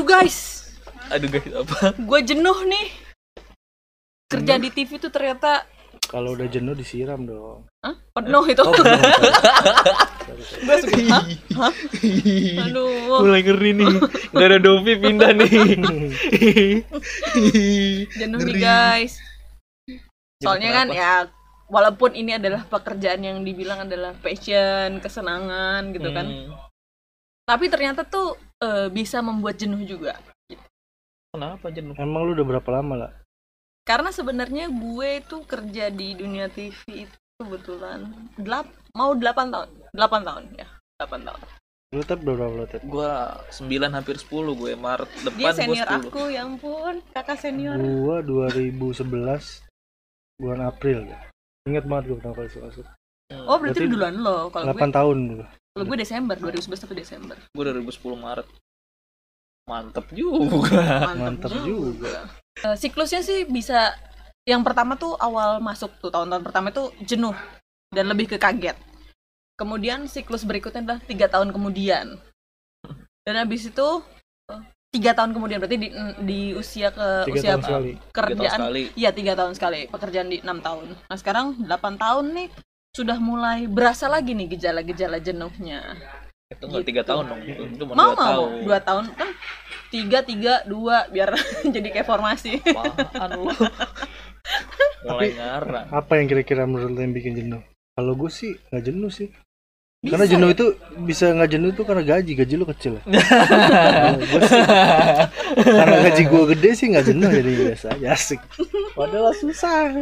Aduh guys, Aduh guys, apa? gue jenuh nih. Kerja di TV tuh ternyata Kalau udah jenuh disiram dong. Hah? penuh itu. Oh, bener. Sorry, sorry. gue suka. Hah? Hah? Aduh, Mulai ngeri nih. Gak ada Dovi pindah nih. jenuh nih Ngeri. guys. Soalnya kan ya walaupun ini adalah pekerjaan yang dibilang adalah passion, kesenangan gitu kan. Tapi ternyata tuh eh, bisa membuat jenuh juga. Kenapa jenuh? Emang lu udah berapa lama lah? Karena sebenarnya gue itu kerja di dunia TV itu kebetulan delap mau 8 tahun. 8 tahun ya. 8 tahun. Lu udah berapa lu tep? Gua 9 hampir 10 gue Maret depan Dia gua senior 10. aku, ya ampun, kakak senior. Gua 2011 bulan April ya. Ingat banget gue pertama kali masuk. Oh, berarti Berarti duluan lo. Kalau 8 gue tahun gua. Kalau gue Desember, 2011 tapi Desember. Gue 2010 Maret. Mantep juga. Mantap juga. Eh, siklusnya sih bisa yang pertama tuh awal masuk tuh tahun-tahun pertama itu jenuh dan lebih ke kaget. Kemudian siklus berikutnya adalah tiga tahun kemudian. Dan habis itu eh, tiga tahun kemudian berarti di, di usia ke Tiga usia tahun sekali. Tiga tahun kerjaan sekali. Iya tiga tahun sekali pekerjaan di enam tahun. Nah sekarang 8 tahun nih sudah mulai berasa lagi nih gejala-gejala jenuhnya. Itu enggak Gitu. 3 tahun dong. Itu cuma Mau 2 nggak mau tahun. dua tahun kan tiga tiga dua biar jadi kayak formasi. Apaan lu? Mulai ngarang. Apa yang kira-kira menurut lu yang bikin jenuh? Kalau gue sih nggak jenuh sih. Bisa karena jenuh ya? itu bisa nggak jenuh itu karena gaji, gaji lu kecil. ya. Sih, karena gaji gue gede sih nggak jenuh jadi biasa aja asik. Padahal susah.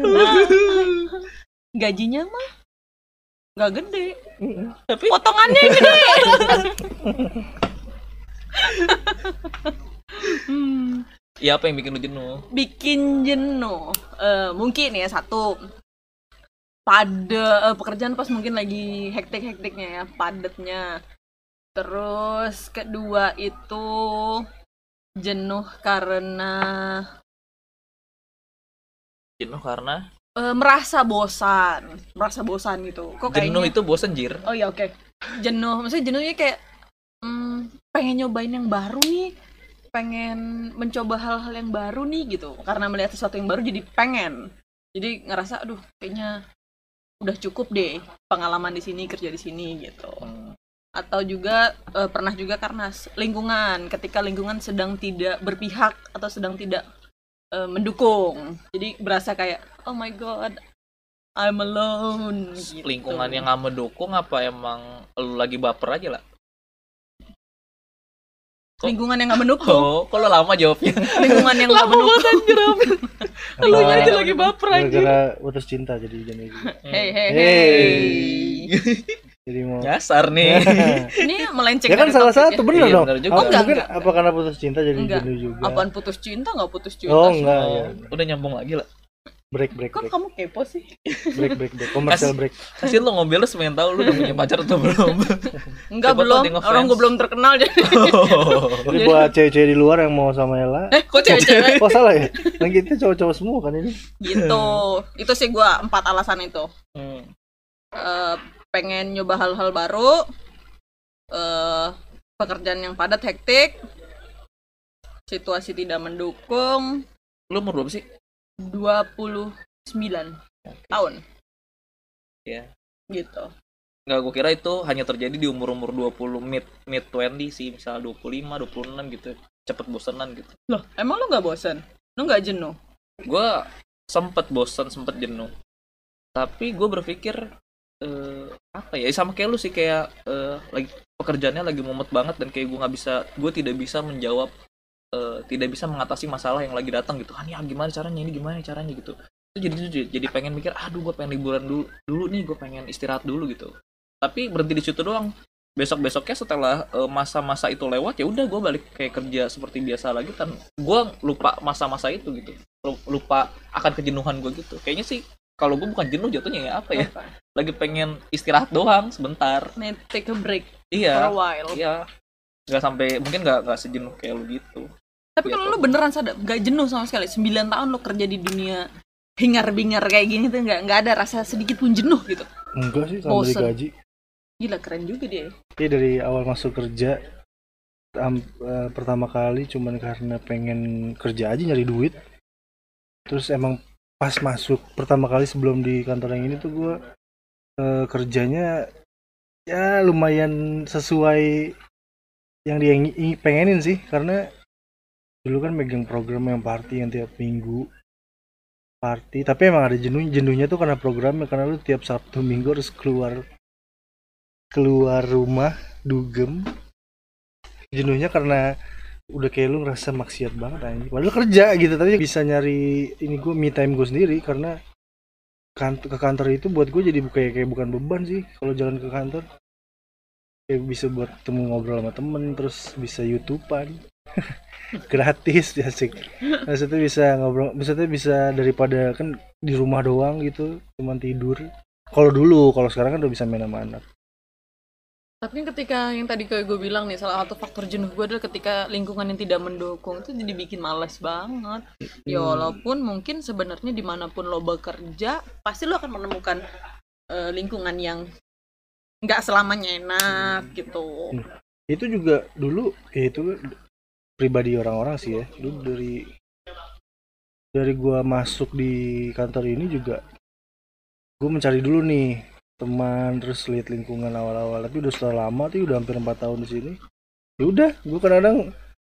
Gajinya mah nggak gede. Tapi Potongannya gede. hmm. ya apa yang bikin lu jenuh? bikin jenuh Eh, mungkin ya satu pada eh, pekerjaan pas mungkin lagi hektik-hektiknya ya padatnya terus kedua itu jenuh karena Jenuh karena eh, merasa bosan merasa bosan gitu. Kok jenuh kayaknya itu bosen jir. oh ya oke. Jenuh maksudnya jenuhnya kayak hmm, pengen nyobain yang baru nih pengen mencoba hal-hal yang baru nih gitu. Karena melihat sesuatu yang baru jadi pengen. Jadi ngerasa aduh kayaknya udah cukup deh pengalaman di sini kerja di sini gitu. Hmm. atau juga eh, pernah juga karena lingkungan. Ketika lingkungan sedang tidak berpihak atau sedang tidak eh, mendukung jadi berasa kayak oh my god I'm alone gitu. Lingkungan yang nggak mendukung apa emang lu lagi baper aja lah? Kok- lingkungan yang nggak mendukung Oh, kok lu lama jawabnya? lingkungan yang nggak mendukung Lu aja lagi baper Gara-gara putus cinta jadi jenuh gitu. hei hei Hey. Jadi mau Nyasar nih. ini melenceng Ya kan salah satu ya. bener Iya, dong. bener juga. Apa- Oh, enggak, mungkin enggak. apa karena putus cinta jadi Enggak. jenuh juga. apaan putus cinta nggak putus cinta Oh enggak Oh, ya. udah nyambung lagi lah. Break break kok break. kamu kepo sih Break break break. Commercial break. Kasian lo ngobrol pengen tahu lu udah punya pacar atau belum. enggak Coba belum orang gue belum terkenal jadi Jadi buat cewek-cewek di luar yang mau sama Ella. eh kok cewek-cewek Oh salah ya? Yang kita cowok-cowok semua kan ini. gitu itu sih gue empat alasan itu Hmm. Eh, pengen nyoba hal-hal baru eh pekerjaan yang padat hektik situasi tidak mendukung Lu umur berapa sih? 29 tahun Iya. gitu Enggak, gua kira itu hanya terjadi di umur-umur 20 mid mid 20 sih, misal 25, 26 gitu. Cepet bosenan gitu. loh emang lu nggak bosan lu nggak jenuh Gua sempet bosen, sempet jenuh. Tapi gue berpikir eh, apa ya sama kayak lu sih kayak eh, lagi pekerjaannya lagi mumet banget dan kayak gue nggak bisa gue tidak bisa menjawab eh, tidak bisa mengatasi masalah yang lagi datang gitu. Kan ya gimana caranya ini gimana caranya? gitu. Itu jadi jadi, pengen mikir aduh gue pengen liburan dulu dulu nih gue pengen istirahat dulu gitu. Tapi berhenti di situ doang. Besok besoknya setelah eh, masa-masa itu lewat ya udah gue balik kayak kerja seperti biasa lagi kan gue lupa masa-masa itu gitu. Lu- lupa akan kejenuhan gue gitu. Kayaknya sih kalau gue bukan jenuh jatuhnya ya apa ya? Lagi pengen istirahat doang sebentar. Need take a break for a iya while. Iya. Nggak sampai mungkin nggak nggak sejenuh kayak lu gitu. Tapi kalau lu beneran sadar, gak jenuh sama sekali. 9 tahun lu kerja di dunia hingar-bingar kayak gini tuh nggak nggak ada rasa sedikit pun jenuh gitu. Enggak sih sama dari gaji. Gila keren juga dia. Iya dari awal masuk kerja am- eh, pertama kali cuman karena pengen kerja aja nyari duit. Terus emang pas masuk pertama kali sebelum di kantor yang ini tuh gua eh, kerjanya ya lumayan sesuai yang dia pengenin sih. Karena dulu kan megang program yang party yang tiap minggu party. Tapi emang ada jenuh jenuhnya tuh karena programnya. Karena lu tiap sabtu minggu harus keluar keluar rumah dugem. Jenuhnya karena udah kayak lu ngerasa maksiat banget anjing. Padahal kerja gitu tapi bisa nyari ini gue me time gue sendiri karena ke kantor itu buat gue jadi kayak kayak bukan beban sih. Kalau jalan ke kantor kayak bisa buat temu ngobrol sama temen terus bisa youtubean. Gratis ya sih maksudnya bisa ngobrol maksudnya bisa daripada kan di rumah doang gitu cuman tidur. Kalau dulu kalau sekarang kan udah bisa main sama anak Tapi ketika yang tadi kayak gue bilang nih, salah satu faktor jenuh gue adalah ketika lingkungan yang tidak mendukung itu jadi bikin males banget. Ya walaupun mungkin sebenarnya di mana pun lo bekerja, pasti lo akan menemukan eh, lingkungan yang nggak selamanya enak gitu. itu juga dulu ya itu pribadi orang-orang sih ya dulu dari dari gua masuk di kantor ini juga gue mencari dulu nih teman terus lihat lingkungan awal-awal. Tapi udah setelah lama tuh udah hampir empat tahun di sini. Ya udah gue kadang-kadang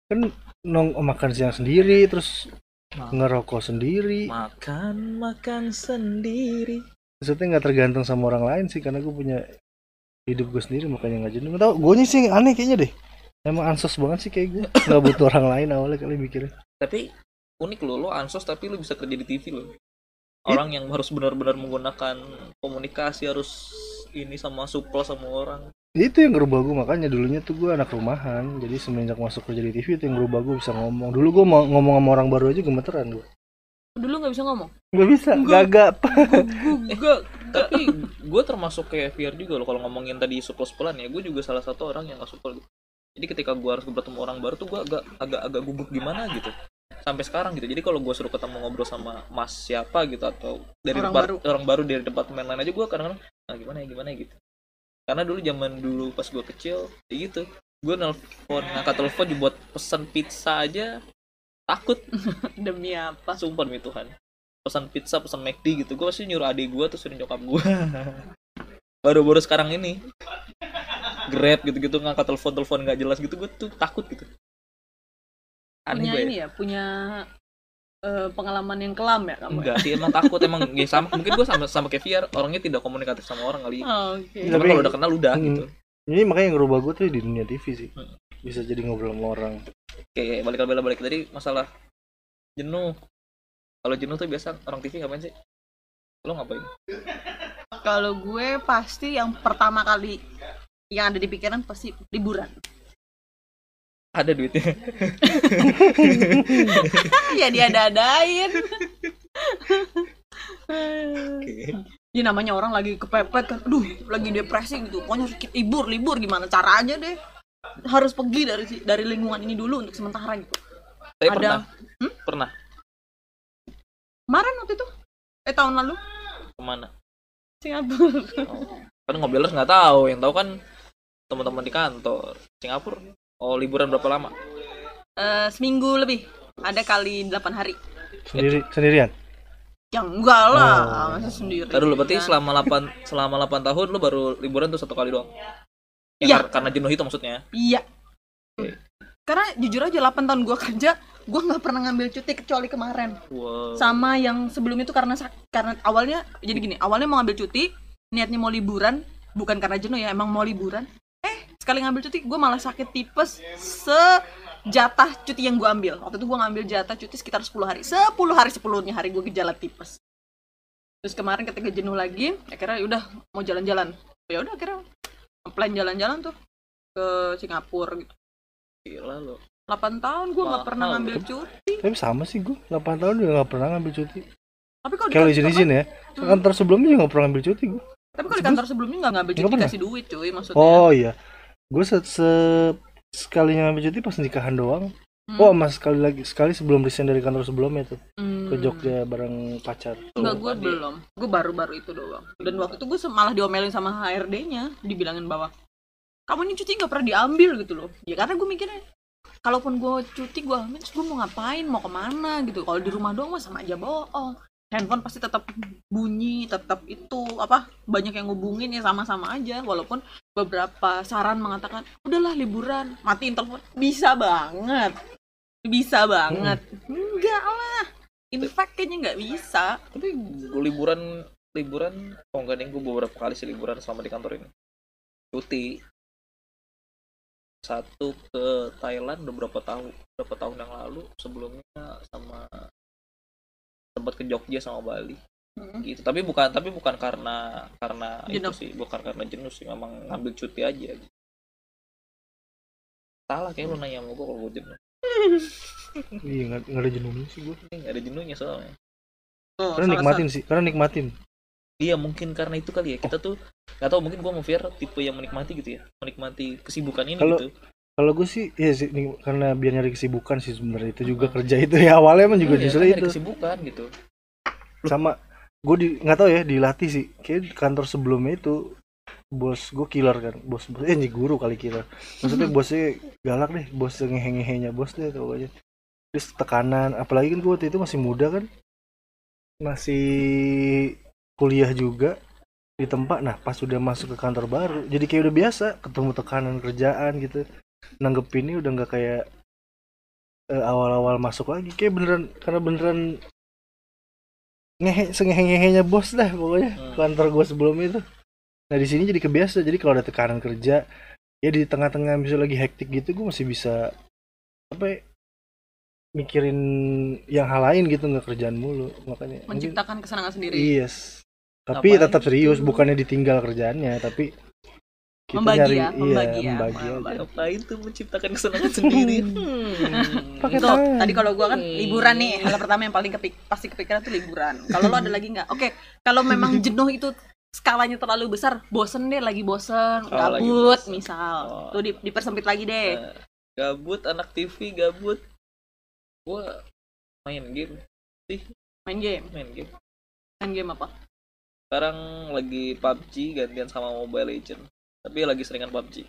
kan nong makan siang sendiri terus ngerokok sendiri. Makan makan sendiri. Maksudnya nggak tergantung sama orang lain sih karena gue punya hidup gue sendiri makanya nggak nggak tau gue sih aneh kayaknya deh. Emang ansos banget sih kayak gue nggak butuh orang lain awalnya kali mikirnya. Tapi unik lo lo ansos tapi lo bisa kerja di TV lo orang yang harus benar-benar menggunakan komunikasi harus ini sama supel sama orang. Itu yang ngerubah gue makanya dulunya tuh gue anak rumahan. Jadi semenjak masuk kerja di TV itu yang ngerubah gue bisa ngomong. Dulu gue mau ngomong sama orang baru aja gemeteran gue Dulu nggak bisa ngomong. nggak bisa. Gagap. Gue gue tapi gue termasuk kayak Fier juga loh. Kalau ngomongin tadi supel-supelan ya gue juga salah satu orang yang gak supel gitu jadi ketika gue harus bertemu orang baru tuh gue agak agak agak gugup gimana gitu sampai sekarang gitu. Jadi kalau gue suruh ketemu ngobrol sama mas siapa gitu atau dari Orang baru. orang baru dari departemen lain aja gue kadang-kadang nah gimana ya gimana ya gitu. Karena dulu zaman dulu pas gue kecil ya gitu. Gue nelfon ngangkat telepon dibuat pesan pizza aja takut. Demi apa? sumpah demi Tuhan. Pesan pizza pesan McD gitu. Gue pasti nyuruh adik gue terus suruh nyokap gue baru-baru sekarang ini grab gitu-gitu ngangkat telepon-telepon nggak jelas gitu gue tuh takut gitu aneh Punya gue ya. ini ya, punya eh, pengalaman yang kelam ya kamu. ya? enggak sih emang takut emang ya sama mungkin gue sama sama kayak Fiar orangnya tidak komunikatif sama orang kali Oh, Oke. Cuman Tapi- kalau udah kenal udah Hmm. gitu ini makanya yang ngerubah gue tuh di dunia TV sih Hmm. bisa jadi ngobrol sama orang kayak balik balik balik tadi masalah jenuh kalau jenuh tuh biasa orang TV ngapain sih lo ngapain Kalau gue pasti yang pertama kali yang ada di pikiran pasti liburan. Ada duitnya ya diada-adain. Oke. Ya namanya orang lagi kepepet kan, aduh lagi depresi gitu. Pokoknya harus libur, libur gimana caranya deh. Harus pergi dari dari lingkungan ini dulu untuk sementara gitu. Tapi Ada- pernah Hmm? pernah Kemarin waktu itu, eh tahun lalu ke mana Singapura. kan ngobrolers nggak tahu yang tahu kan teman-teman di kantor Singapura oh liburan berapa lama Eh, seminggu lebih. Ada kali 8 hari. sendiri sendirian Ya enggak lah, Oh. masa sendiri. Tadi dulu berarti Kan. selama 8 selama 8 tahun lu baru liburan tuh satu kali doang. Ya, Iya. kar- karena jenuh itu maksudnya. Iya. Oke. Karena jujur aja 8 tahun gua kerja, gua nggak pernah ngambil cuti kecuali kemarin. Wow. Sama yang sebelum itu karena karena awalnya jadi gini, awalnya mau ngambil cuti, niatnya mau liburan, bukan karena jenuh ya, emang mau liburan. Sekali ngambil cuti gua malah sakit tipes sejatah cuti yang gua ambil. Waktu itu gua ngambil jatah cuti sekitar 10 hari. 10 hari 10-nya hari gua gejala tipes. Terus kemarin ketika jenuh lagi, akhirnya udah mau jalan-jalan. Ya udah akhirnya plan jalan-jalan tuh ke Singapura gitu. Gila lu. 8 tahun gue nggak pernah ngambil cuti tapi sama sih gue 8 tahun juga nggak pernah ngambil cuti tapi kalau di kalau kantor- izin-izin ya Hmm. kantor sebelumnya juga nggak pernah ngambil cuti gue tapi kalau di kantor sebelumnya nggak ngambil cuti kasih duit cuy maksudnya oh iya gue se, se- sekali ngambil cuti pas nikahan doang Hmm. oh mas sekali lagi sekali sebelum resign dari kantor sebelumnya tuh Hmm. ke Jogja bareng pacar Enggak, gue belum. Gue baru-baru itu doang. Dan waktu itu gue malah diomelin sama HRD-nya, dibilangin bahwa kamu ini cuti nggak pernah diambil gitu loh. Ya karena gue mikirnya kalaupun gue cuti gue ambil terus gue mau ngapain mau ke mana gitu kalau di rumah doang mah sama aja bohong handphone pasti tetap bunyi tetap itu apa banyak yang ngubungin ya sama-sama aja walaupun beberapa saran mengatakan udahlah liburan. Matiin telepon. Bisa banget. Bisa banget. Enggak lah. In fact kayaknya nggak bisa. Tapi liburan liburan oh enggak nih gue beberapa kali sih liburan selama di kantor ini. Cuti. Satu ke Thailand beberapa tahun beberapa tahun yang lalu sebelumnya sama sempat ke Jogja sama Bali gitu. Tapi bukan tapi bukan karena karena Jenuh. itu sih bukan karena jenuh sih memang ngambil cuti aja. Gitu. salah kayak lu nanya sama gue kalau gue jenuh. Iya nggak nggak ada jenuhnya sih gue Ini nggak ada jenuhnya soalnya. Oh, karena salah nikmatin sih karena nikmatin. Iya mungkin karena itu kali ya. Kita tuh nggak tahu mungkin gua mau Fier tipe yang menikmati gitu ya. Menikmati kesibukan ini Kalau- gitu. kalau gue sih ya sih nih, karena biar nyari kesibukan sih sebenarnya. Itu juga kerja itu ya awalnya emang juga Iya, justru kan nyari itu. kesibukan gitu. Sama gue di nggak tahu ya dilatih sih. Kayak kantor sebelumnya itu bos gue killer kan. Bos bos eh guru kali killer. Maksudnya bosnya galak deh bos ngehe ngehenya bos deh pokoknya terus tekanan apalagi kan gue waktu itu masih muda kan. Masih kuliah juga di tempat. Nah pas sudah masuk ke kantor baru jadi kayak udah biasa ketemu tekanan kerjaan gitu. Nanggepinnya udah nggak kayak eh, awal-awal masuk lagi. Kayak beneran karena beneran ngehe sengehe-ngehenya bos dah pokoknya Hmm. kantor gue sebelum itu nah di sini jadi kebiasa jadi kalau ada tekanan kerja ya di tengah-tengah misalnya lagi hektik gitu gue masih bisa apa ya, mikirin yang hal lain gitu nggak kerjaan mulu makanya mungkin menciptakan kesenangan sendiri yes tapi Ngapain tetap serius gitu? bukannya ditinggal kerjaannya tapi kita Membagi nyari ya, membagi iya ya, membagi aja membagi. ngapain tuh menciptakan kesenangan sendiri hmm. Pakai Tuh, tangan. tadi kalau gua kan liburan nih hal pertama yang paling kepik pasti kepikiran tuh liburan. Kalau lo ada lagi nggak? Oke kalau memang jenuh itu skalanya terlalu besar bosen deh lagi bosen Oh, lagi gabut bosen. misal. Oh. tuh di- dipersempit lagi deh. Nah, gabut anak TV gabut. Gua main game main game? Main game. Main game apa? Sekarang lagi PUBG gantian sama Mobile Legend tapi lagi seringan PUBG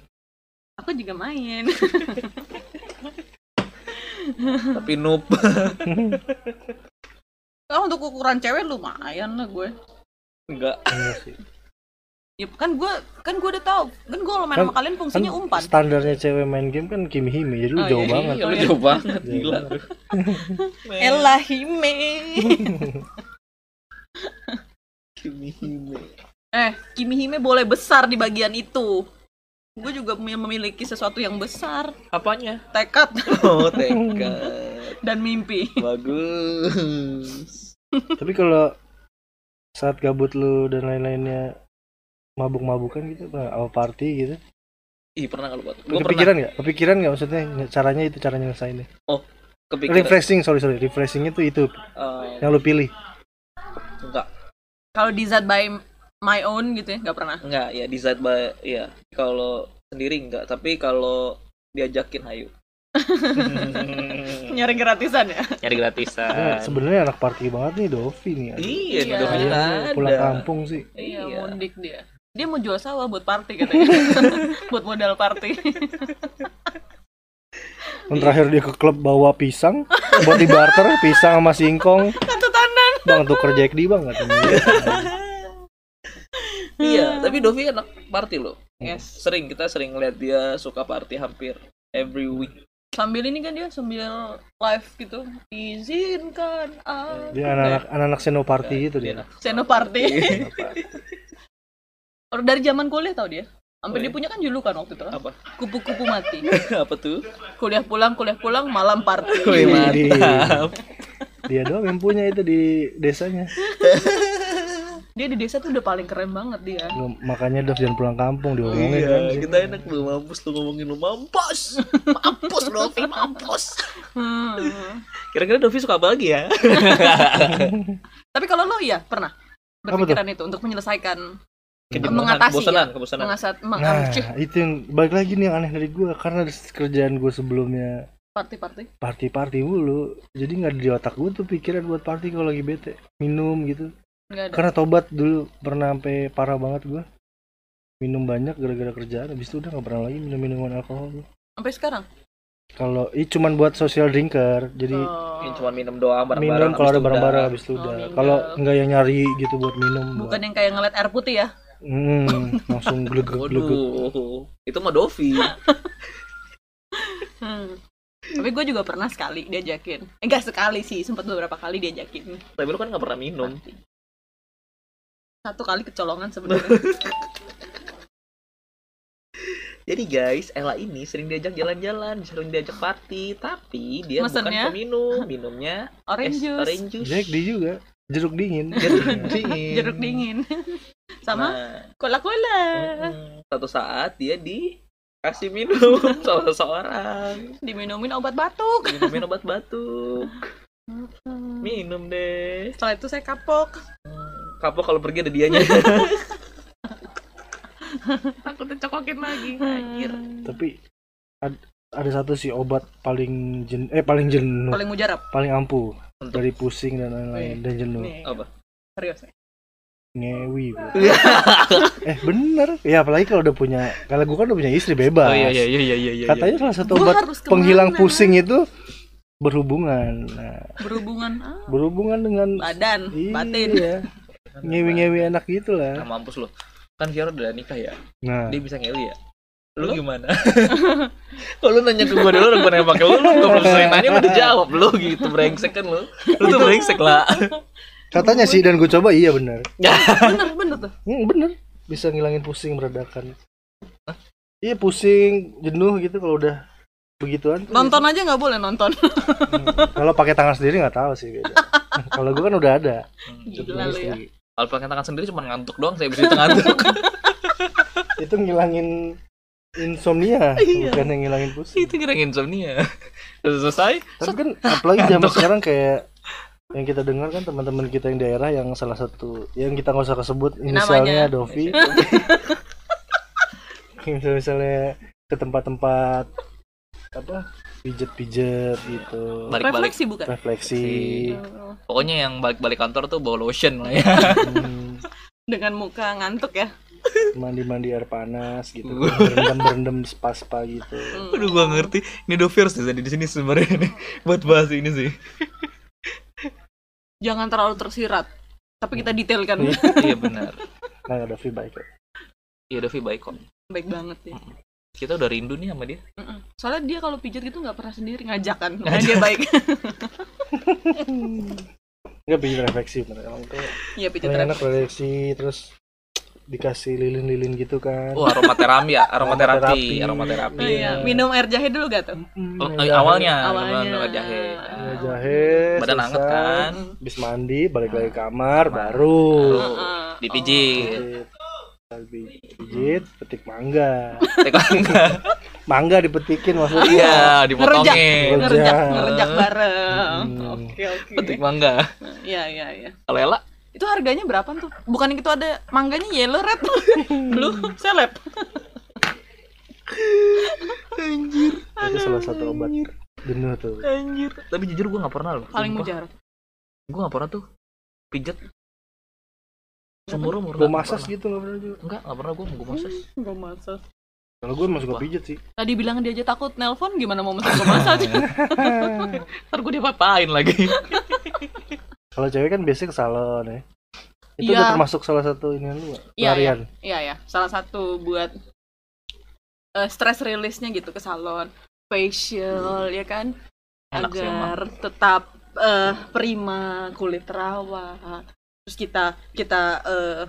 aku juga main tapi noob. Kalau untuk ukuran cewek lumayan lah gue. Enggak. Iya sih. ya kan gue kan gue udah tahu kan gue kalau main Kan- sama kalian kan fungsinya umpan. standarnya cewek main game kan Kimi Hime jadi lu Oh, jauh iya, banget. Iya, lu iya. jauh banget gila. Men, Elahime Kimi Hime. eh Kimi Hime boleh besar di bagian itu gue juga mem- memiliki sesuatu yang besar. Apanya? Tekad. Oh tekad. Dan mimpi. Bagus. Tapi kalau saat gabut lu dan lain-lainnya mabuk-mabukan gitu apa apa party gitu? Ih pernah kalau buat. Gue kepikiran nggak? Kepikiran nggak maksudnya? Caranya itu caranya ngelesainnya kepikiran. Refreshing sorry sorry. Refreshing itu itu. Eh, yang lu pilih. Enggak. Kalau di Zat by my own gitu ya nggak pernah? Enggak ya di saat ba- ya kalau sendiri enggak tapi kalau diajakin ayo. Nyari gratisan ya? Nyari gratisan. Ya, sebenarnya anak party banget nih Dovi nih aduh. iya Iya. Dovi Iya, ada. pulang kampung sih. Iya Iya. mundik dia. Dia mau jual sawah buat party katanya. Buat modal party. Yang terakhir dia ke klub bawa pisang buat di barter pisang sama singkong. Tandan bang tuh kerja di bang katanya iya tapi Dovi anak party loh. Yes. Sering kita sering lihat dia suka party hampir every week. Sambil ini kan dia sambil live gitu. Izinkan aku dia anak-anak anak-anak senoparty gitu dia. anak- Seno party. Orang dari zaman kuliah tau dia. Sampai Oh, dia iya? punya kan julukan waktu itu. Kan apa? Kupu-kupu mati. Apa tuh? Kuliah pulang kuliah pulang malam party. Wih. mantap dia doang yang punya itu di desanya dia di desa tuh udah paling keren banget dia. Makanya Dov jangan pulang kampung diomongin iya kan kita enak lu mampus lu ngomongin lu mampus. Mampus Dovi mampus. Hmm. kira-kira Dovi suka apa lagi ya? Tapi kalau lo iya pernah berpikiran itu untuk menyelesaikan Kejenuhan, Mengatasi kebosanan ya? kebosanan mengasat meng nah itu yang balik lagi nih yang aneh dari gue karena kerjaan gue sebelumnya party party party party mulu. Jadi nggak di otak gue tuh pikiran buat party kalau lagi bete. Minum gitu nggak ada karena tobat dulu pernah sampai parah banget gue minum banyak gara-gara kerjaan habis itu udah nggak pernah lagi minum minuman alkohol gua. sampai sekarang kalau ini cuman buat social drinker jadi Oh. Ini cuma minum doang bareng-bareng. minum kalau habis ada udah. habis itu Oh, udah kalau nggak yang nyari gitu buat minum bukan yang kayak ngeliat air putih ya Hmm, langsung glegek glegek Waduh, itu mah Dovi. Hmm. tapi gue juga pernah sekali diajakin eh, enggak sekali sih sempat beberapa kali diajakin Tapi lu kan nggak pernah minum. Satu kali kecolongan sebenarnya Jadi guys, Ella ini sering diajak jalan-jalan, sering diajak party, tapi dia Mesennya? bukan peminum, minumnya orange juice orange juice. Jack D juga jeruk dingin Jeruk dingin. jeruk dingin sama Nah, cola cola mm-mm. Satu saat dia dikasih minum sama seseorang. diminumin obat batuk Minumin obat batuk. Minum deh. setelah itu saya kapok Hmm, Kapok kalau pergi ada dianya. Takut dicokokin lagi. Anjir. tapi ad- ada satu sih obat paling jen eh paling jenuh paling mujarab paling ampuh Untuk dari pusing dan lain-lain dan jenuh nih apa? serius ya? ngewi bro. eh bener ya apalagi kalau udah punya kalau gue kan udah punya istri bebas Oh iya iya iya iya iya. katanya salah satu obat penghilang pusing itu berhubungan nah, berhubungan ah, berhubungan dengan badan batin iya ngewi-ngewi enak gitu Nah, lah mampus lu. Kan Kiara udah nikah ya. nah Dia bisa ngewi ya. Lu gimana? Kok lu nanya ke gua dulu orang gua nanya pakai lu, lu gak belum selesai nanya udah jawab lu gitu brengsek kan lu. Lu tuh brengsek lah. katanya sih dan gue coba iya bener bener bener tuh Hmm, bener bisa ngilangin pusing meredakan iya pusing jenuh gitu kalau udah begituan tuh nonton aja nggak boleh nonton Hmm, kalau pakai tangan sendiri nggak tahu sih kalau gue kan udah ada Gila lu istri. ya Kalau pakai tangan sendiri cuma ngantuk doang, saya bisa ngantuk. itu ngilangin insomnia Iya. bukan yang ngilangin pusing Itu kira insomnia. Udah selesai. tapi kan apalagi zaman sekarang kayak yang kita dengar kan teman-teman kita yang daerah yang salah satu yang kita nggak usah kesebut inisialnya Namanya. Dovi misalnya, misalnya ke tempat-tempat apa pijet-pijet gitu Balik-balik. refleksi bukan refleksi Pokoknya yang balik-balik kantor tuh bawa lotion lah ya. hmm, dengan muka ngantuk ya mandi-mandi air panas gitu berendam-berendam spa-spa gitu Hmm. Aduh gua ngerti. Ini Dovi harus jadi di sini sebenarnya nih buat bahas ini sih. jangan terlalu tersirat tapi kita detailkan iya benar. nah Dovi baik ya. Iya Dovi baik kok. baik banget ya Kita udah rindu nih sama dia. Mm-mm. soalnya dia kalau pijat gitu nggak pernah sendiri ngajak kan Makanya dia baik Nggak bikin refleksi bener emang tuh iya pijat refleksi. refleksi terus dikasih lilin-lilin gitu kan Oh aromaterapi ya, aromaterapi, Aromaterapi. aromaterapi. Oh, iya. minum air jahe dulu gak tuh Mm, Oh, eh, jahe. awalnya, Awalnya. minum jahe. Ya, Ah. jahe Badan selesai, kan, habis mandi balik lagi ke kamar baru Heeh. dipijit. pijit Habis pijit petik mangga Tekon enggak? mangga dipetikin maksudnya Iya, dipotongin. Ngerejak. ngerejak Ngerejak. ngerejak bareng Hmm. oke oke Petik mangga. iya iya iya Kalau Ella, itu harganya berapa tuh bukan itu ada mangganya yellow red blue seleb itu salah satu obat jenuh tuh anjir. Tapi jujur gue gak pernah loh. paling mujarab Gue gak pernah tuh pijet. Seumur umur. gue masas gitu nggak pernah juga Enggak, gak pernah gue gue masas. Gak masak. kalau gue masuk ke Wah. pijet sih Tadi bilang dia aja takut nelpon gimana mau mesen ke masak? Ntar gue diapa-apain lagi. kalau cewek kan biasanya ke salon ya itu Iya. udah termasuk salah satu ini lu Iya, pelarian Iya ya, salah satu buat eh, stress release-nya gitu ke salon, facial ya kan, Enak sih agar tetap eh, prima, kulit terawat. Terus kita kita eh,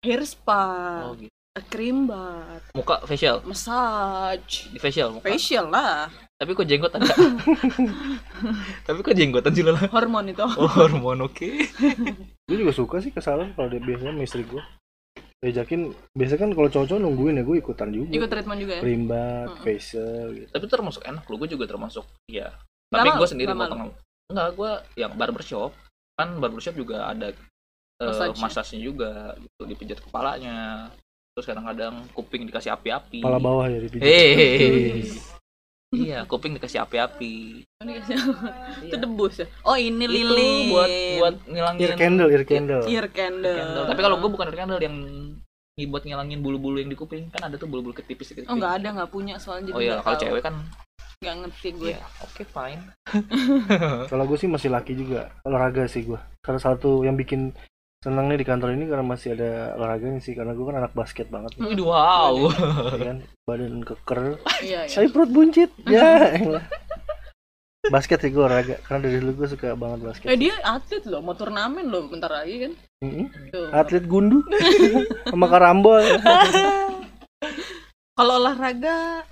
hair spa, Oh, gitu. cream bath, Muka facial. massage, Di facial muka. facial lah, Tapi kok jenggot ada? Tapi kok jenggotan sih Lola? hormon itu. Oh, hormon oke. gue juga suka sih ke salon kalau dia biasanya istri gue diajakin biasanya kan kalau cowok-cowok nungguin ya gue ikutan juga Ikut treatment juga ya. Primbat, Mm-mm. facial gitu Tapi termasuk enak lo, gue juga termasuk iya. Nggak Tapi gue sendiri potong. Enggak, gue yang barbershop kan barbershop juga ada eh, Massage. masasnya juga gitu dipijat kepalanya. Terus kadang-kadang kuping dikasih api-api. kepala bawah ya dipijit Hei. iya, kuping dikasih api-api. itu Iya. debus ya. Oh ini Itu lilin. buat buat ngilangin ear candle ear candle ear candle. candle. Tapi kalau gue bukan ear candle yang ini buat ngilangin bulu-bulu yang di kuping kan ada tuh bulu-bulu ketipis kuping. Oh nggak ada nggak punya soalnya Oh iya, kalau cewek kan nggak ngerti gue ya oke fine kalau gue sih masih laki juga olahraga sih gue karena satu yang bikin senang nih di kantor ini karena masih ada olahraganya sih karena gue kan anak basket banget Hmm. Waduh, wow. Ya kan? Badan keker. Iya iya. Saya perut buncit. Ya basket sih gue olahraga karena dari dulu gue suka banget basket. Eh dia atlet loh mau turnamen loh bentar lagi kan? Mm-mm. Tuh. atlet gundu. Sama karambol. Kalau olahraga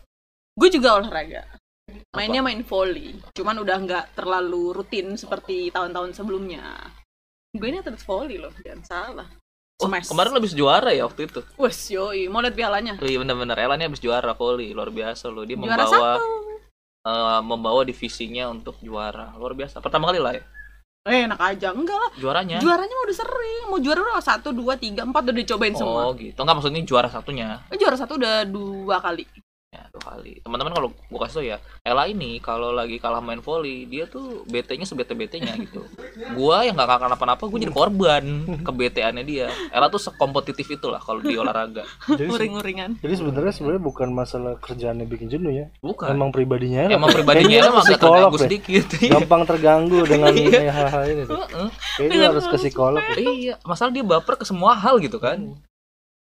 gue juga olahraga. Mainnya main volley cuman udah nggak terlalu rutin seperti tahun-tahun sebelumnya gue ini atlet volley loh jangan salah. Oh, Smash. kemarin lo habis juara ya waktu itu? Wes yoi mau lihat pialanya? Oh, iya bener-bener. Ella nih habis juara volley luar biasa loh. Dia juara membawa satu eh, membawa divisinya untuk juara. Luar biasa. Pertama kali lah ya? Eh enak aja. Enggak lah. Juaranya? Juaranya mau udah sering. Mau juara udah satu dua tiga empat udah dicobain semua. oh gitu. Enggak maksudnya juara satunya? Eh, juara satu udah dua kali kali teman-teman kalau gua kasih tau ya Ella ini kalau lagi kalah main volley dia tuh bete-nya sebete betenya gitu. Gua yang nggak akan apa-apa gua jadi korban kebeteannya dia. Ella tuh sekompetitif itulah kalau di olahraga. Jadi, se- nguring-nguringan jadi sebenarnya sebenarnya bukan masalah kerjaannya bikin jenuh ya. Bukan. Emang pribadinya emang Kayaknya pribadinya Ella emang agak psikolog terganggu deh. sedikit. Gampang terganggu dengan Iya. hal-hal ini kayaknya harus ke psikolog. Iya masalah dia baper ke semua hal gitu kan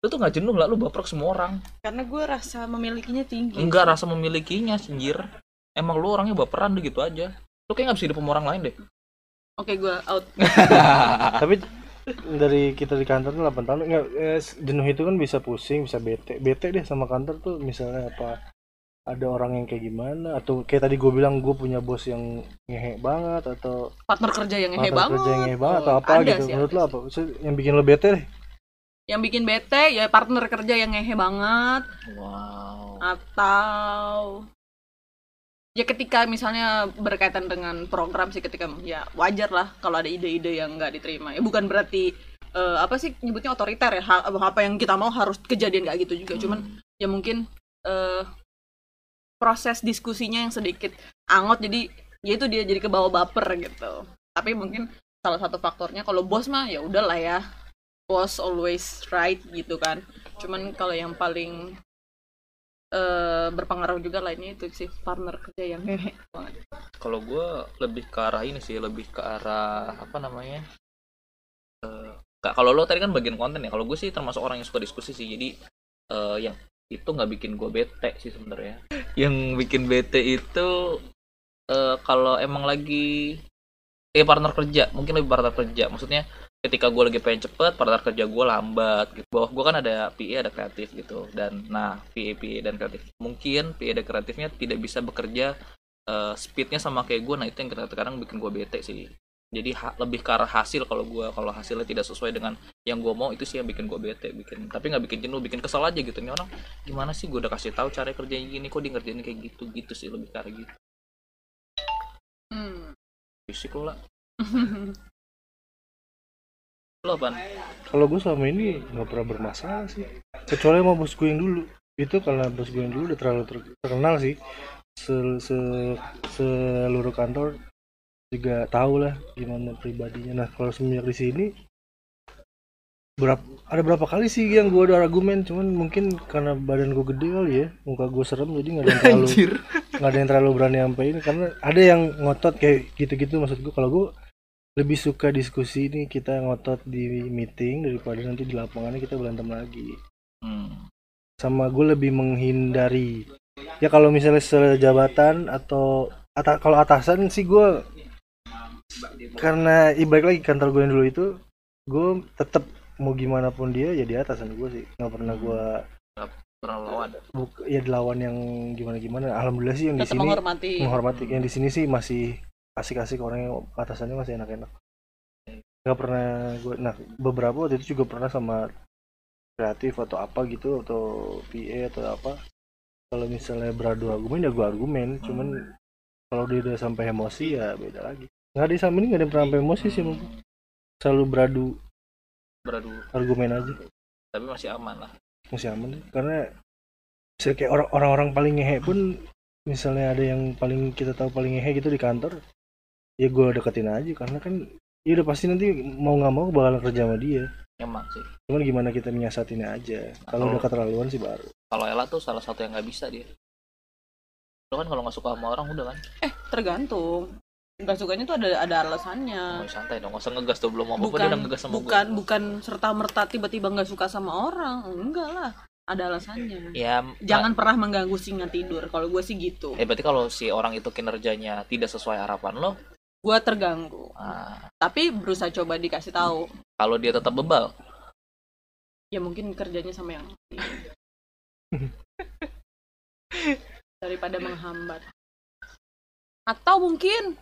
lu tuh nggak jenuh lah lu baper ke semua orang. Karena gue rasa memilikinya tinggi. Enggak rasa memilikinya anjir. Emang lu orangnya baperan deh gitu aja. Lu kayak nggak bisa hidup sama orang lain deh. Oke gue out. Tapi dari kita di kantor tuh 8 tahun nggak eh, jenuh itu kan bisa pusing bisa bete. Bete deh sama kantor tuh misalnya apa ada orang yang kayak gimana atau kayak tadi gue bilang gue punya bos yang ngehe banget atau partner kerja yang ngehe banget kerja yang ngehe banget atau Oh, apa ada gitu. sih, menurut lo apa? Yang bikin lo bete deh yang bikin bete ya partner kerja yang ngehe banget. Wow. Atau ya ketika misalnya berkaitan dengan program sih ketika ya wajar lah kalau ada ide-ide yang nggak diterima. Ya bukan berarti eh, apa sih nyebutnya otoriter ya? Ha- apa yang kita mau harus kejadian kayak gitu juga. Cuman ya mungkin eh, proses diskusinya yang sedikit angot jadi ya itu dia jadi kebawa baper gitu. Tapi mungkin salah satu faktornya kalau bos mah ya udahlah ya bos always right gitu kan. Cuman kalau yang paling eh berpengaruh juga lainnya itu sih partner kerja yang banget. Kalau gue lebih ke arah ini sih lebih ke arah apa namanya Eh, Kak, kalau lo tadi kan bagian konten ya kalau gue sih termasuk orang yang suka diskusi sih jadi eh, yang itu nggak bikin gue bete sih sebenarnya. Yang bikin bete itu eh, kalau emang lagi eh partner kerja mungkin lebih partner kerja maksudnya ketika gue lagi pengen cepet partner kerja gue lambat gitu. Bawah gue kan ada PA ada kreatif gitu. Dan nah PA PA dan kreatif. Mungkin PA dan kreatifnya tidak bisa bekerja eh, speednya sama kayak gue nah itu yang kadang-kadang bikin gue bete sih. Jadi ha- lebih ke arah hasil kalau gue kalau hasilnya tidak sesuai dengan yang gue mau itu sih yang bikin gue bete bikin. Tapi nggak bikin jenuh bikin kesel aja gitu. Ini orang gimana sih gue udah kasih tahu cara kerjanya gini? Kok dia ngerjain kayak gitu? Gitu sih lebih ke arah gitu. Hmm. fisik lo lah lo apaan? Kalau gue selama ini nggak pernah bermasalah sih. Kecuali sama bos gue yang dulu. Itu karena bos gue yang dulu udah terlalu ter- terkenal sih. Se, se seluruh kantor juga tahu lah gimana pribadinya. Nah kalau semenjak di sini berapa ada berapa kali sih yang gue ada argumen? Cuman mungkin karena badan gue gede kali ya muka gue serem jadi nggak ada yang terlalu nggak ada yang terlalu berani sampai ini karena ada yang ngotot kayak gitu-gitu maksud gue kalau gue lebih suka diskusi ini kita ngotot di meeting daripada nanti di lapangannya kita berantem lagi. Hmm. sama gue lebih menghindari. Ya kalau misalnya sejabatan atau ata- kalau atasan sih gue karena ibalik lagi kantor gue yang dulu itu gue tetap mau gimana pun dia ya di atasan gue sih. Nggak pernah gue pernah lawan. Buk- ya dilawan yang gimana gimana alhamdulillah sih yang di sini menghormati. menghormati. Yang di sini sih masih asik-asik orang yang atasannya masih enak-enak. Nggak pernah gue nah beberapa waktu itu juga pernah sama kreatif atau apa gitu atau PA atau apa. Kalau misalnya beradu argumen ya gue argumen. Cuman kalau dia udah sampai emosi ya beda lagi. Nggak ada yang sama ini nggak ada pernah sampai emosi sih emang. selalu beradu beradu. argumen aja. Tapi masih aman lah. Masih aman deh. karena misalnya kayak orang- orang-orang paling ngehe pun misalnya ada yang paling kita tahu paling ngehe gitu di kantor ya gue deketin aja karena kan ya udah pasti nanti mau nggak mau bakalan kerja sama dia. Emang sih. Cuman gimana kita menyiasatinnya aja. Kalau Kalau- udah keterlaluan sih baru. Kalau Ella tuh salah satu yang nggak bisa dia. Lo kan kalau nggak suka sama orang udah kan? Eh tergantung. Nggak sukanya tuh ada ada alasannya. Oh, santai dong. Nggak usah ngegas tuh belum apa apa dia bukan udah ngegas sama bukan gue bukan serta merta tiba-tiba nggak suka sama orang. Enggak lah. Ada alasannya. Ya jangan pernah mengganggu singa tidur. Kalau gue sih gitu. Eh berarti kalau si orang itu kinerjanya tidak sesuai harapan lo gue terganggu. Ah, tapi berusaha coba dikasih tahu. Kalau dia tetap bebal? Ya mungkin kerjanya sama yang daripada menghambat. Atau mungkin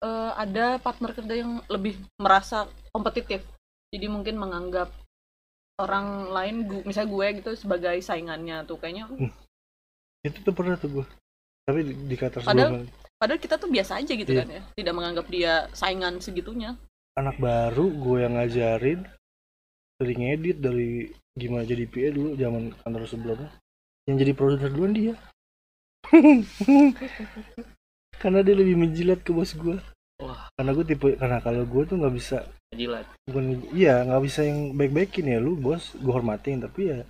eh, ada partner kerja yang lebih merasa kompetitif. Jadi mungkin menganggap orang lain gu- misalnya gue gitu sebagai saingannya tuh kayaknya. Itu tuh pernah tuh gue tapi di, di Qatar Padahal- sebelum padahal kita tuh biasa aja gitu Iya. kan ya tidak menganggap dia saingan segitunya. Anak baru gue yang ngajarin sering edit dari gimana jadi PA dulu zaman kantor sebelumnya. Yang jadi produser duluan dia. Karena dia lebih menjilat ke bos gue. Wah. karena gue tipe karena kalau gue tuh nggak bisa jilat bukan iya nggak bisa yang baik-baikin ya. Lu bos gue hormatin tapi ya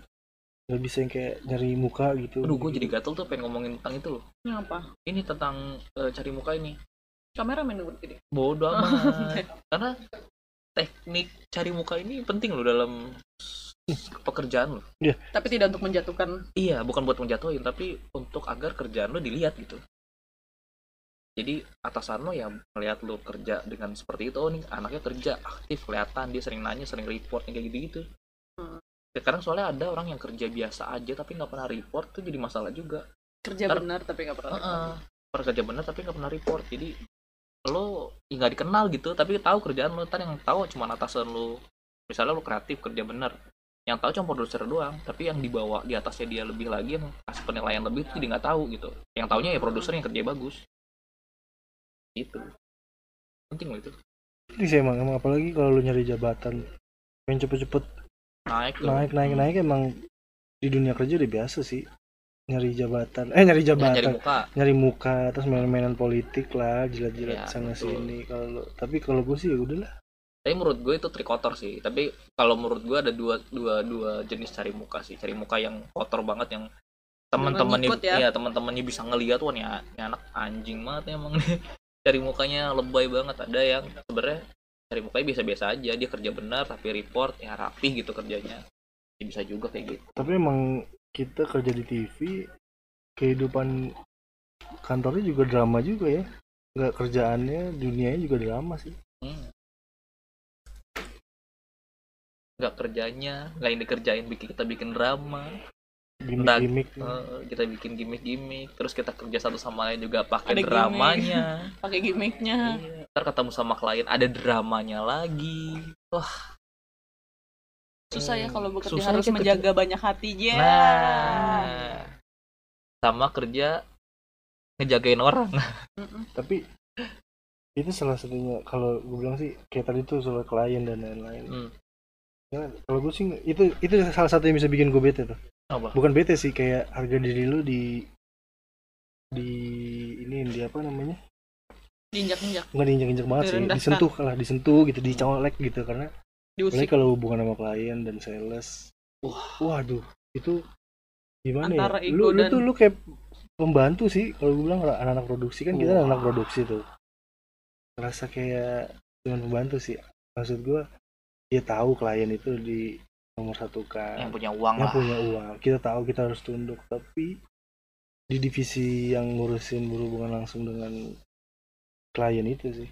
nggak bisa yang kayak nyari muka gitu. Aduh gue jadi gatel tuh pengen ngomongin tentang itu. Loh ini apa ini tentang eh, cari muka ini. Kameramen gue gini bodoh amat. karena teknik cari muka ini penting loh dalam pekerjaan lo tapi tidak untuk menjatuhkan. Iya bukan buat menjatuhin tapi untuk agar kerjaan lo dilihat gitu. Jadi atasan lo yang melihat lo kerja dengan seperti itu oh nih anaknya kerja aktif kelihatan dia sering nanya sering report kayak gitu gitu Sekarang soalnya ada orang yang kerja biasa aja tapi nggak pernah report tuh jadi masalah juga. Kerja Ntar- benar tapi nggak pernah Heeh. pernah kerja bener tapi nggak pernah report. Jadi lo ya nggak dikenal gitu tapi tahu kerjaan lo. Ntar yang tahu cuma atasan lo. Misalnya lo kreatif kerja bener yang tahu cuma produser doang tapi yang dibawa di atasnya dia lebih lagi yang kasih penilaian lebih tuh dia nggak tahu gitu. Yang taunya ya produser yang kerja bagus. Itu penting loh itu. Ini sih emang, emang. Apalagi kalau lu nyari jabatan. Pengen cepet-cepet naik loh naik naik naik. Emang di dunia kerja udah biasa sih. Nyari jabatan. Eh nyari Ya, jabatan. nyari muka. Nyari muka terus main-mainan politik lah jilat-jilat Ya, sana betul. sini kalau tapi kalau gue sih ya udahlah. Tapi menurut gue itu trik kotor sih. Tapi kalau menurut gue ada dua dua dua jenis cari muka sih. Cari muka yang kotor banget yang teman-temannya ngikut ya. ya teman-temannya bisa ngeliat wah nih, nih anak anjing banget emang nih. Cari mukanya lebay banget. Ada yang sebenarnya cari mukanya biasa-biasa aja dia kerja benar tapi report ya rapih gitu kerjanya. Ya, bisa juga kayak gitu. Tapi emang kita kerja di TV kehidupan kantornya juga drama juga ya. Nggak kerjaannya dunianya juga drama sih. Hmm. nggak kerjanya nggak yang dikerjain bikin kita bikin drama gimmick-gimmick Eh, kita bikin gimmick-gimmick terus kita kerja satu sama lain juga pakai Ada gimmick. dramanya. Pakai gimmicknya Iya. ntar ketemu sama klien ada dramanya lagi. Susah ya kalau bekerja Susah harus menjaga banyak hati ya nah. Sama kerja ngejagain orang. Tapi itu salah satunya kalau gue bilang sih kayak tadi tuh soal klien dan lain-lain. Hmm. Ya, kalau gue sih itu itu salah satu yang bisa bikin gue bete tuh apa? Bukan bete sih kayak harga diri lu di di ini di apa namanya? Diinjak-injak. Nggak diinjak-injak banget sih disentuh lah disentuh gitu dicolek gitu karena diusik. kalau hubungan sama klien dan sales. Wah. waduh itu gimana Antara ya ego lu, lu dan- tuh lu kayak pembantu sih kalau gue bilang anak-anak produksi kan kita Wah. anak produksi tuh. Rasa kayak cuman pembantu sih. Maksud gue dia tahu klien itu di nomor satu kan. Yang punya uang yang lah. punya uang. Kita tahu kita harus tunduk tapi di divisi yang ngurusin berhubungan langsung dengan klien itu sih.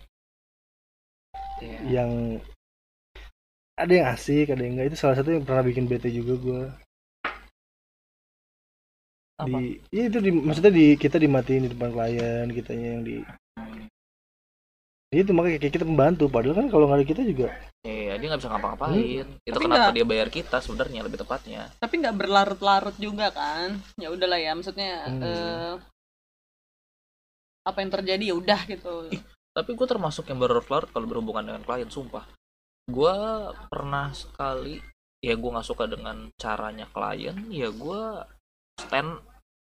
Iya. yang ada yang asik ada yang enggak. Itu salah satu yang pernah bikin bete juga gue di ya itu di maksudnya di kita dimatiin di depan klien kitanya yang di itu makanya kayak kita pembantu padahal kan kalau nggak ada kita juga Iya, dia nggak bisa ngapa-ngapain. Itu Tapi kenapa nggak- dia bayar kita sebenarnya lebih tepatnya. tapi nggak berlarut-larut juga kan ya udahlah ya maksudnya Hmm. eh, apa yang terjadi ya udah gitu Tapi gue termasuk yang berlarut kalau berhubungan dengan klien, sumpah. Gue pernah sekali, ya gue nggak suka dengan caranya klien, ya gue stand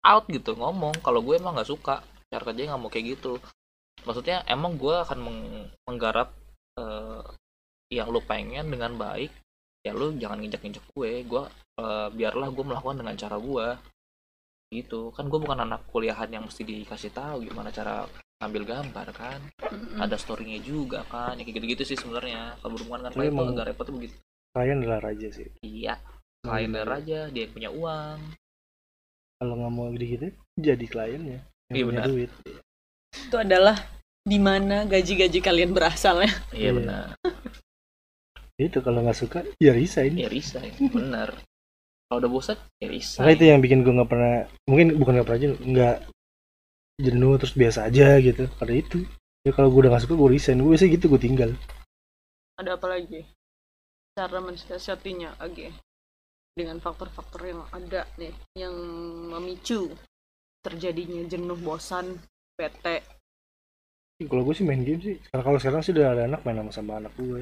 out gitu ngomong. Kalau gue emang nggak suka, cara kerjanya nggak mau kayak gitu. Maksudnya emang gue akan meng- menggarap eh, yang lu pengen dengan baik. Ya lu jangan nginjak-nginjak gue. Gue eh, biarlah gue melakukan dengan cara gue. gitu kan gue bukan anak kuliahan yang mesti dikasih tahu gimana cara ngambil gambar kan Mm-mm. ada storynya juga kan ya kayak gitu-gitu sih sebenarnya kalau berhubungan kan emang- agak repot tuh begitu klien adalah raja sih iya klien Hmm. aja dia yang punya uang kalau nggak mau gitu jadi kliennya yang Iya, punya benar. duit itu adalah di mana gaji-gaji kalian berasal ya iya Iya. benar. Itu kalau nggak suka ya resign ya resign benar. Kalau udah bosan ya resign Makanya itu yang bikin gue nggak pernah mungkin bukan nggak pernah jenuh nggak jenuh terus biasa aja gitu. Pada itu. Ya kalau gue udah nggak suka gue resign. Gue biasanya gitu gue tinggal. Ada apa lagi? Cara mensiasatinya oke dengan faktor-faktor yang ada nih yang memicu terjadinya jenuh bosan bete kalau gue sih main game sih. Karena kalau sekarang sih udah ada anak main sama sama anak gue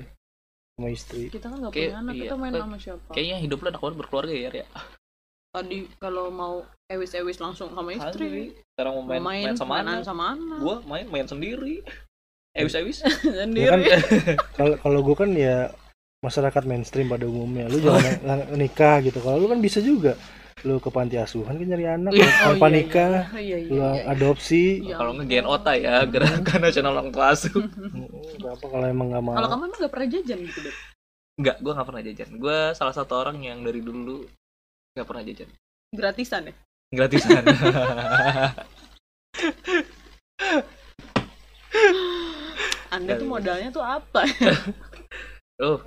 sama istri. Kita kan nggak Kayak- punya anak iya, kita main sama siapa? kayaknya hidup lo enak banget berkeluarga ya ya tadi kalau mau ewis-ewis langsung sama istri. Sekarang mau main, main, sama anak. sama anak. Gua main main sendiri. Ewis ewis sendiri. Ya kan, kalau kalau gue kan ya masyarakat mainstream pada umumnya. Lu jangan nikah gitu. Kalau lu kan bisa juga lu ke panti asuhan kan nyari anak Iya. tanpa nikah iya, iya, lu iya. adopsi Ya kalau nge ampun. GNOT ya gerakan nasional orang tua asuh apa kalau emang nggak mau kalau kamu emang gak pernah jajan gitu deh Enggak, gue nggak pernah jajan. Gue salah satu orang yang dari dulu nggak pernah jajan. gratisan ya Gratisan. anda tuh modalnya tuh apa oh,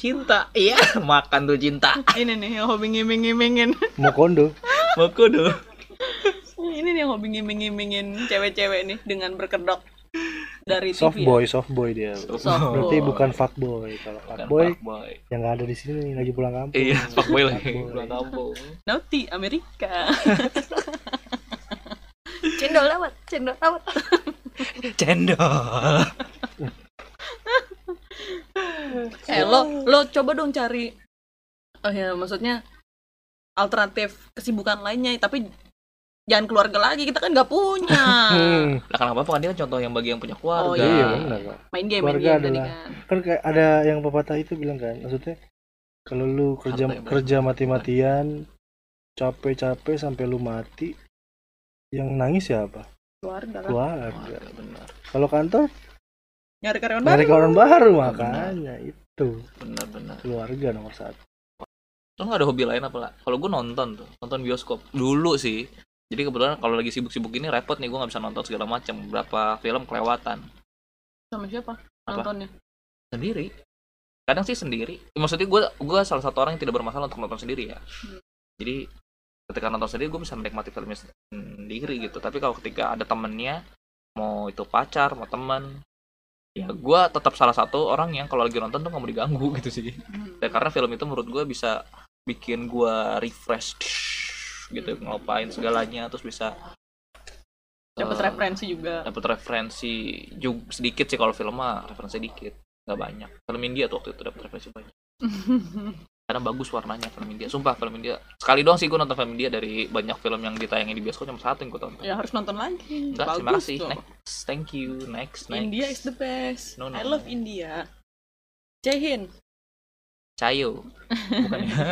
cinta. Iya, makan tuh cinta. ini nih yang hobi ngiming-ngimingin mau kondo Mako dong. ini nih yang hobi ngiming-ngimingin cewek-cewek nih dengan berkedok dari TV soft ya? boy soft boy dia Soft berarti boy. bukan fuck boy kalau fuck boy fuckboy. yang nggak ada di sini lagi pulang kampung Iya, fuckboy lagi. Fuckboy. Pulang kampung. Naughty Amerika cendol lewat cendol lewat Cendol. Eh lo lo coba dong cari oh ya maksudnya alternatif kesibukan lainnya tapi jangan keluarga lagi kita kan nggak punya. Hmm, Lah kenapa apa kan dia kan contoh yang bagi yang punya Oh, keluarga. iya. Benar kok main game main Keluarga game tadi adalah- kan kan kayak ada yang pepatah itu bilang kan maksudnya kalau lu kerja Harta kerja mati-matian capek-capek sampai lu mati yang nangis siapa? Keluarga kan? Keluarga. Keluarga, benar. kalau kantor nyari karyawan dari baru orang baru Benar. makanya itu Benar, benar. keluarga nomor satu Lo gak ada hobi lain apa lah? Kalau gue nonton tuh, nonton bioskop. Dulu sih. Jadi kebetulan kalau lagi sibuk-sibuk ini repot nih gue nggak bisa nonton segala macam. Berapa film kelewatan sama siapa Apa? nontonnya sendiri. Kadang sih sendiri. Maksudnya gue gue salah satu orang yang tidak bermasalah untuk nonton sendiri ya. Hmm. Jadi ketika nonton sendiri gue bisa menikmati filmnya sendiri gitu. Tapi kalau ketika ada temennya, mau itu pacar, mau teman, ya gue tetap salah satu orang yang kalau lagi nonton tuh nggak mau diganggu gitu sih. Hmm. Ya, karena film itu menurut gue bisa bikin gue refresh gitu Hmm. ngelupain segalanya terus bisa dapat eh, referensi juga dapat referensi juga sedikit sih kalau film mah referensi dikit nggak banyak film India tuh waktu itu dapat referensi banyak karena bagus warnanya film India. Sumpah film India. Sekali doang sih gue nonton film India dari banyak film yang ditayangin di bioskop cuma satu yang gue tonton. Ya harus nonton lagi. Enggak terima bagus kasih. tuh. next. Thank you. Next next. India is the best. No, no, I love. India. Jaehin Cayo bukan ya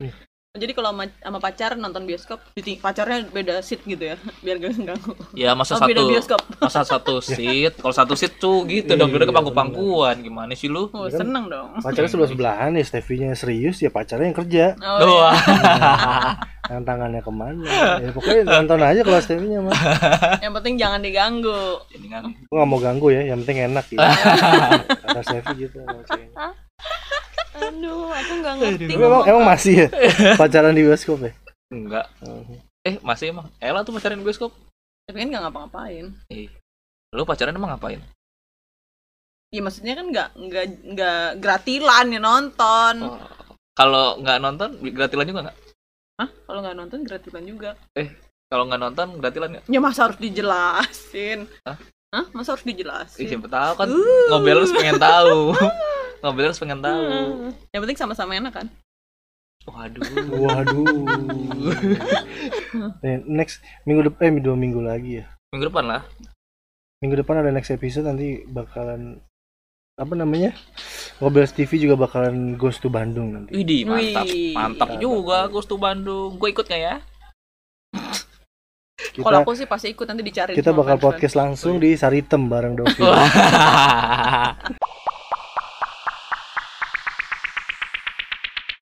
jadi kalau sama, sama pacar nonton bioskop pacarnya beda seat gitu ya biar gak ganggu. Ya masa oh, beda satu bioskop. masa satu seat. Kalau satu seat tuh gitu dong Iya, udah ke pangku-pangkuan gimana sih lu? Oh Ya kan? seneng dong. pacarnya sebelah sebelahan ya Stevie-nya serius ya pacarnya yang kerja. Oh, Wah. yang tangannya ke mana? Ya pokoknya nonton aja kalau Stevie-nya mah iya. yang penting jangan diganggu. Jadi kan gue gak mau ganggu ya yang penting enak gitu. Kata Stevie gitu. Aduh aku nggak ngerti Tapi emang, emang masih ya? Pacaran di bioskop ya? Enggak. Oh. eh masih emang? Ella tuh pacaran di bioskop? Tapi kan nggak ngapa-ngapain. Lu pacaran emang ngapain? Ya maksudnya kan nggak nggak nggak gratilan ya nonton. Oh. kalau nggak nonton gratilan juga nggak? Hah? kalau nggak nonton gratilan juga. Kalau nggak nonton gratilan nggak? Ya masa harus dijelasin? Hah? Hah? masa harus Ih, dijelasin siapa tahu kan Uh. ngobel harus pengen tahu ngobel harus pengen tahu. Hmm. yang penting sama-sama enak kan? Waduh. Waduh. Next minggu depan eh dua minggu lagi ya. Minggu depan lah. Minggu depan ada next episode nanti bakalan apa namanya? Ngobel TV juga bakalan ghost to Bandung nanti. Widih mantap Wih. mantap juga Gus tuh Bandung. Gue ikut nggak ya? Kalau aku sih pasti ikut nanti dicari. kita bakal podcast langsung di Saritem bareng Dovi.